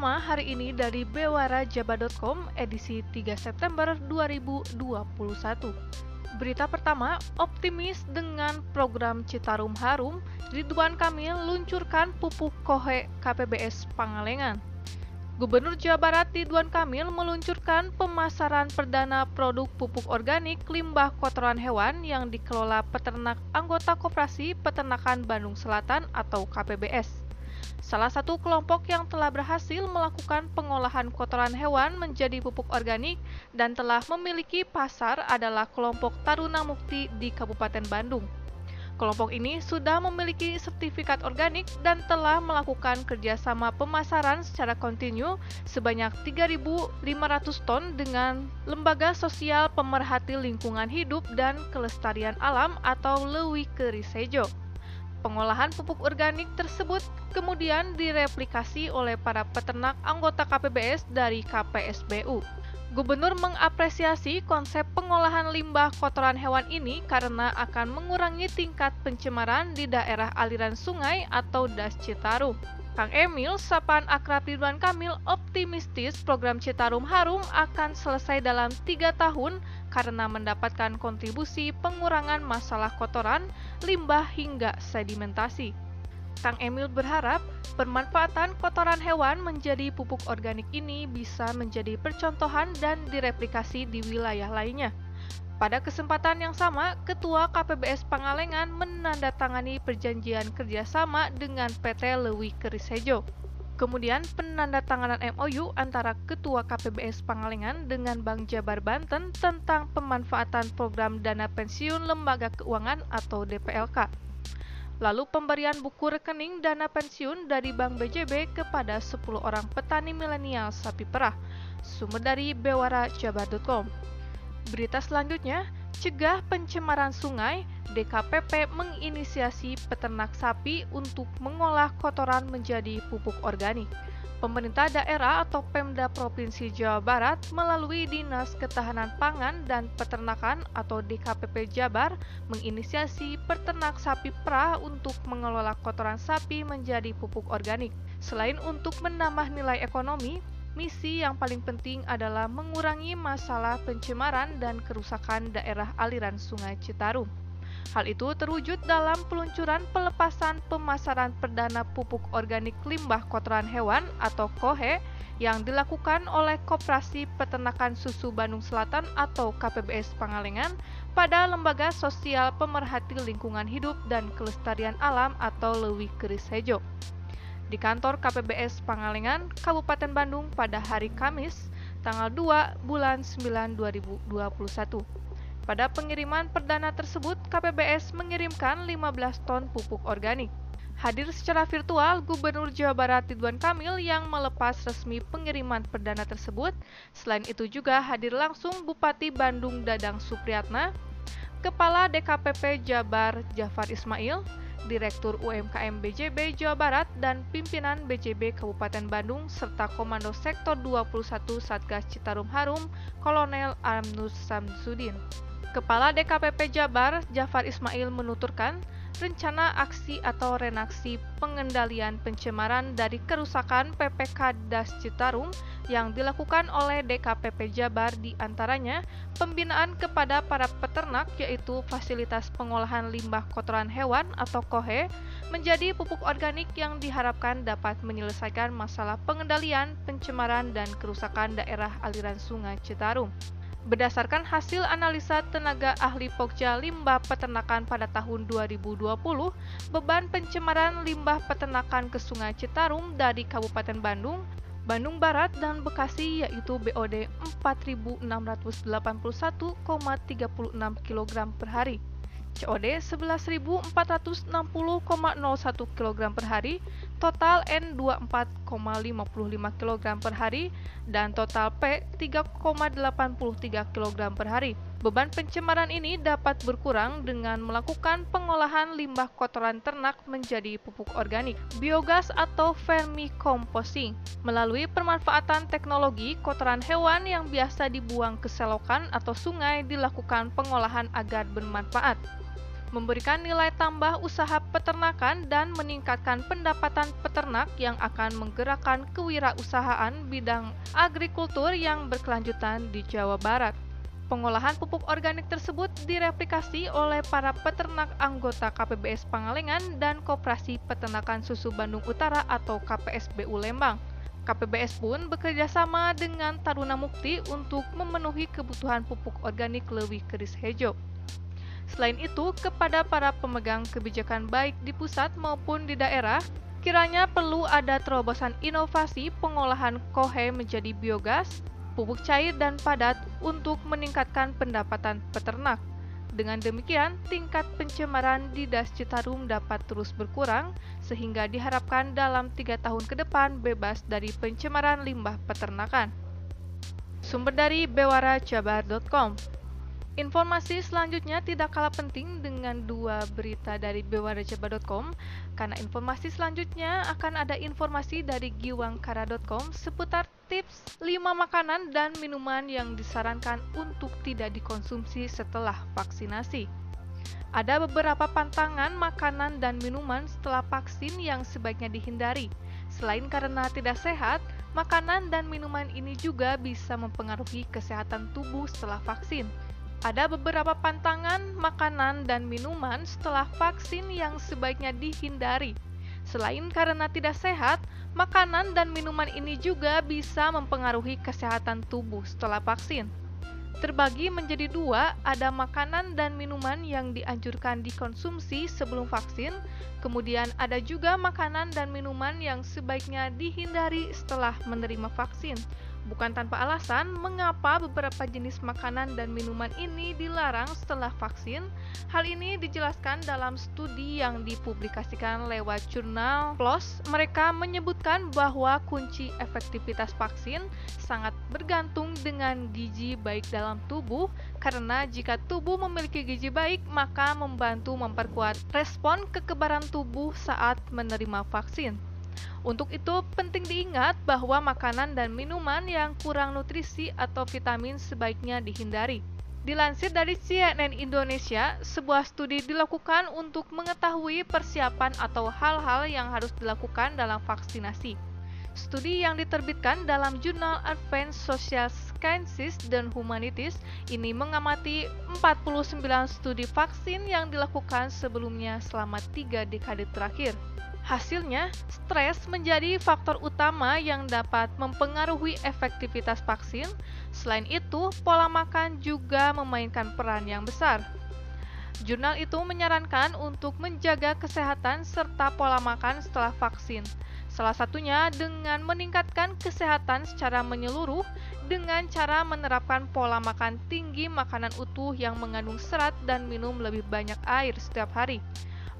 pertama hari ini dari bewarajaba.com edisi 3 September 2021. Berita pertama, optimis dengan program Citarum Harum, Ridwan Kamil luncurkan pupuk kohe KPBS Pangalengan. Gubernur Jawa Barat Ridwan Kamil meluncurkan pemasaran perdana produk pupuk organik limbah kotoran hewan yang dikelola peternak anggota Koperasi Peternakan Bandung Selatan atau KPBS. Salah satu kelompok yang telah berhasil melakukan pengolahan kotoran hewan menjadi pupuk organik dan telah memiliki pasar adalah kelompok Taruna Mukti di Kabupaten Bandung. Kelompok ini sudah memiliki sertifikat organik dan telah melakukan kerjasama pemasaran secara kontinu sebanyak 3.500 ton dengan Lembaga Sosial Pemerhati Lingkungan Hidup dan Kelestarian Alam atau Lewi Kerisejo. Pengolahan pupuk organik tersebut kemudian direplikasi oleh para peternak anggota KPBS dari KPSBU. Gubernur mengapresiasi konsep pengolahan limbah kotoran hewan ini karena akan mengurangi tingkat pencemaran di daerah aliran sungai atau das Citarum. Kang Emil, sapaan akrab Ridwan Kamil, optimistis program Citarum Harum akan selesai dalam tiga tahun karena mendapatkan kontribusi pengurangan masalah kotoran, limbah hingga sedimentasi. Kang Emil berharap pemanfaatan kotoran hewan menjadi pupuk organik ini bisa menjadi percontohan dan direplikasi di wilayah lainnya. Pada kesempatan yang sama, Ketua KPBS Pangalengan menandatangani perjanjian kerjasama dengan PT Lewi Kerisejo. Kemudian penandatanganan MOU antara Ketua KPBS Pangalengan dengan Bank Jabar Banten tentang pemanfaatan program dana pensiun lembaga keuangan atau DPLK lalu pemberian buku rekening dana pensiun dari Bank BJB kepada 10 orang petani milenial sapi perah. Sumber dari bewarajabar.com. Berita selanjutnya, cegah pencemaran sungai, DKPP menginisiasi peternak sapi untuk mengolah kotoran menjadi pupuk organik pemerintah daerah atau Pemda Provinsi Jawa Barat melalui Dinas Ketahanan Pangan dan Peternakan atau DKPP Jabar menginisiasi peternak sapi perah untuk mengelola kotoran sapi menjadi pupuk organik. Selain untuk menambah nilai ekonomi, misi yang paling penting adalah mengurangi masalah pencemaran dan kerusakan daerah aliran Sungai Citarum. Hal itu terwujud dalam peluncuran pelepasan pemasaran perdana pupuk organik limbah kotoran hewan atau KOHE yang dilakukan oleh Koperasi Peternakan Susu Bandung Selatan atau KPBS Pangalengan pada Lembaga Sosial Pemerhati Lingkungan Hidup dan Kelestarian Alam atau Lewi Keris Hejo. Di kantor KPBS Pangalengan, Kabupaten Bandung pada hari Kamis, tanggal 2 bulan 9 2021. Pada pengiriman perdana tersebut, KPBS mengirimkan 15 ton pupuk organik. Hadir secara virtual Gubernur Jawa Barat Ridwan Kamil yang melepas resmi pengiriman perdana tersebut. Selain itu juga hadir langsung Bupati Bandung Dadang Supriyatna, Kepala DKPP Jabar Jafar Ismail, Direktur UMKM BJB Jawa Barat dan pimpinan BJB Kabupaten Bandung serta Komando Sektor 21 Satgas Citarum Harum Kolonel Amnus Samsudin. Kepala DKPP Jabar, Jafar Ismail menuturkan, rencana aksi atau renaksi pengendalian pencemaran dari kerusakan PPK Das Citarum yang dilakukan oleh DKPP Jabar di antaranya pembinaan kepada para peternak yaitu fasilitas pengolahan limbah kotoran hewan atau KOHE menjadi pupuk organik yang diharapkan dapat menyelesaikan masalah pengendalian pencemaran dan kerusakan daerah aliran sungai Citarum. Berdasarkan hasil analisa tenaga ahli Pokja limbah peternakan pada tahun 2020, beban pencemaran limbah peternakan ke Sungai Citarum dari Kabupaten Bandung, Bandung Barat dan Bekasi yaitu BOD 4.681,36 kg per hari. COD 11.460,01 kg per hari, total N 24,55 kg per hari, dan total P 3,83 kg per hari. Beban pencemaran ini dapat berkurang dengan melakukan pengolahan limbah kotoran ternak menjadi pupuk organik, biogas atau vermicomposting. Melalui pemanfaatan teknologi, kotoran hewan yang biasa dibuang ke selokan atau sungai dilakukan pengolahan agar bermanfaat. Memberikan nilai tambah usaha peternakan dan meningkatkan pendapatan peternak yang akan menggerakkan kewirausahaan bidang agrikultur yang berkelanjutan di Jawa Barat. Pengolahan pupuk organik tersebut direplikasi oleh para peternak anggota KPBS Pangalengan dan Koperasi Peternakan Susu Bandung Utara atau KPSBU Lembang. KPBS pun bekerja sama dengan Taruna Mukti untuk memenuhi kebutuhan pupuk organik lebih keris hejo. Selain itu, kepada para pemegang kebijakan baik di pusat maupun di daerah, kiranya perlu ada terobosan inovasi pengolahan kohe menjadi biogas, pupuk cair dan padat untuk meningkatkan pendapatan peternak. Dengan demikian, tingkat pencemaran di Das Citarum dapat terus berkurang, sehingga diharapkan dalam tiga tahun ke depan bebas dari pencemaran limbah peternakan. Sumber dari bewarajabar.com Informasi selanjutnya tidak kalah penting dengan dua berita dari bewarajaba.com karena informasi selanjutnya akan ada informasi dari giwangkara.com seputar tips 5 makanan dan minuman yang disarankan untuk tidak dikonsumsi setelah vaksinasi. Ada beberapa pantangan makanan dan minuman setelah vaksin yang sebaiknya dihindari. Selain karena tidak sehat, makanan dan minuman ini juga bisa mempengaruhi kesehatan tubuh setelah vaksin. Ada beberapa pantangan makanan dan minuman setelah vaksin yang sebaiknya dihindari. Selain karena tidak sehat, makanan dan minuman ini juga bisa mempengaruhi kesehatan tubuh setelah vaksin. Terbagi menjadi dua, ada makanan dan minuman yang dianjurkan dikonsumsi sebelum vaksin, kemudian ada juga makanan dan minuman yang sebaiknya dihindari setelah menerima vaksin. Bukan tanpa alasan mengapa beberapa jenis makanan dan minuman ini dilarang setelah vaksin. Hal ini dijelaskan dalam studi yang dipublikasikan lewat jurnal PLOS. Mereka menyebutkan bahwa kunci efektivitas vaksin sangat bergantung dengan gizi baik dalam tubuh karena jika tubuh memiliki gizi baik maka membantu memperkuat respon kekebalan tubuh saat menerima vaksin. Untuk itu, penting diingat bahwa makanan dan minuman yang kurang nutrisi atau vitamin sebaiknya dihindari. Dilansir dari CNN Indonesia, sebuah studi dilakukan untuk mengetahui persiapan atau hal-hal yang harus dilakukan dalam vaksinasi. Studi yang diterbitkan dalam jurnal Advanced Social Sciences dan Humanities ini mengamati 49 studi vaksin yang dilakukan sebelumnya selama tiga dekade terakhir. Hasilnya, stres menjadi faktor utama yang dapat mempengaruhi efektivitas vaksin. Selain itu, pola makan juga memainkan peran yang besar. Jurnal itu menyarankan untuk menjaga kesehatan serta pola makan setelah vaksin. Salah satunya dengan meningkatkan kesehatan secara menyeluruh dengan cara menerapkan pola makan tinggi makanan utuh yang mengandung serat dan minum lebih banyak air setiap hari.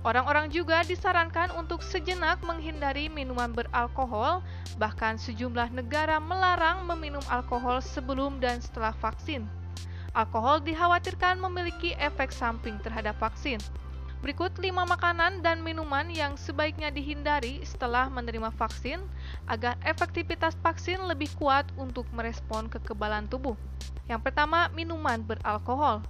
Orang-orang juga disarankan untuk sejenak menghindari minuman beralkohol, bahkan sejumlah negara melarang meminum alkohol sebelum dan setelah vaksin. Alkohol dikhawatirkan memiliki efek samping terhadap vaksin. Berikut 5 makanan dan minuman yang sebaiknya dihindari setelah menerima vaksin agar efektivitas vaksin lebih kuat untuk merespon kekebalan tubuh. Yang pertama, minuman beralkohol.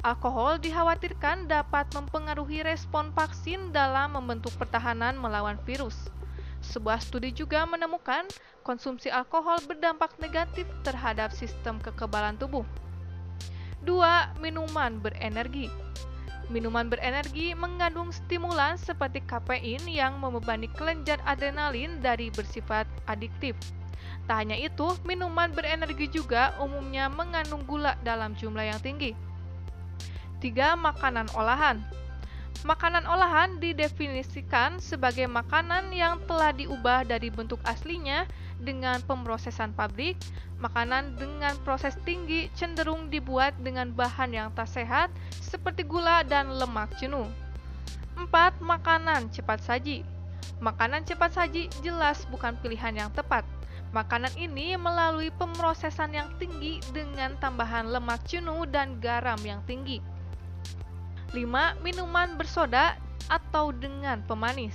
Alkohol dikhawatirkan dapat mempengaruhi respon vaksin dalam membentuk pertahanan melawan virus. Sebuah studi juga menemukan konsumsi alkohol berdampak negatif terhadap sistem kekebalan tubuh. 2. Minuman berenergi. Minuman berenergi mengandung stimulan seperti kafein yang membebani kelenjar adrenalin dari bersifat adiktif. Tak hanya itu, minuman berenergi juga umumnya mengandung gula dalam jumlah yang tinggi. 3. Makanan olahan Makanan olahan didefinisikan sebagai makanan yang telah diubah dari bentuk aslinya dengan pemrosesan pabrik. Makanan dengan proses tinggi cenderung dibuat dengan bahan yang tak sehat seperti gula dan lemak jenuh. 4. Makanan cepat saji Makanan cepat saji jelas bukan pilihan yang tepat. Makanan ini melalui pemrosesan yang tinggi dengan tambahan lemak jenuh dan garam yang tinggi. 5. Minuman bersoda atau dengan pemanis.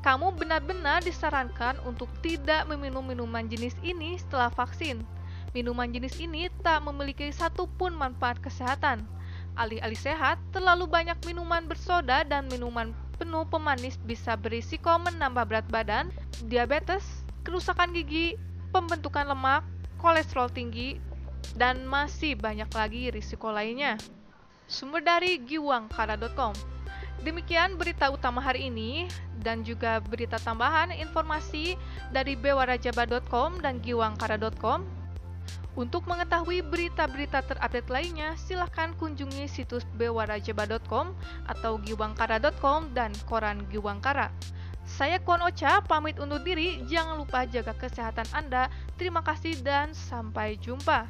Kamu benar-benar disarankan untuk tidak meminum minuman jenis ini setelah vaksin. Minuman jenis ini tak memiliki satupun manfaat kesehatan. alih-alih sehat, terlalu banyak minuman bersoda dan minuman penuh pemanis bisa berisiko menambah berat badan, diabetes, kerusakan gigi, pembentukan lemak, kolesterol tinggi, dan masih banyak lagi risiko lainnya. Sumber dari giwangkara.com. Demikian berita utama hari ini dan juga berita tambahan informasi dari bewarajabar.com dan giwangkara.com. Untuk mengetahui berita-berita terupdate lainnya, silahkan kunjungi situs bewarajaba.com atau giwangkara.com dan koran Giwangkara. Saya Kuan Ocha, pamit undur diri. Jangan lupa jaga kesehatan Anda. Terima kasih dan sampai jumpa.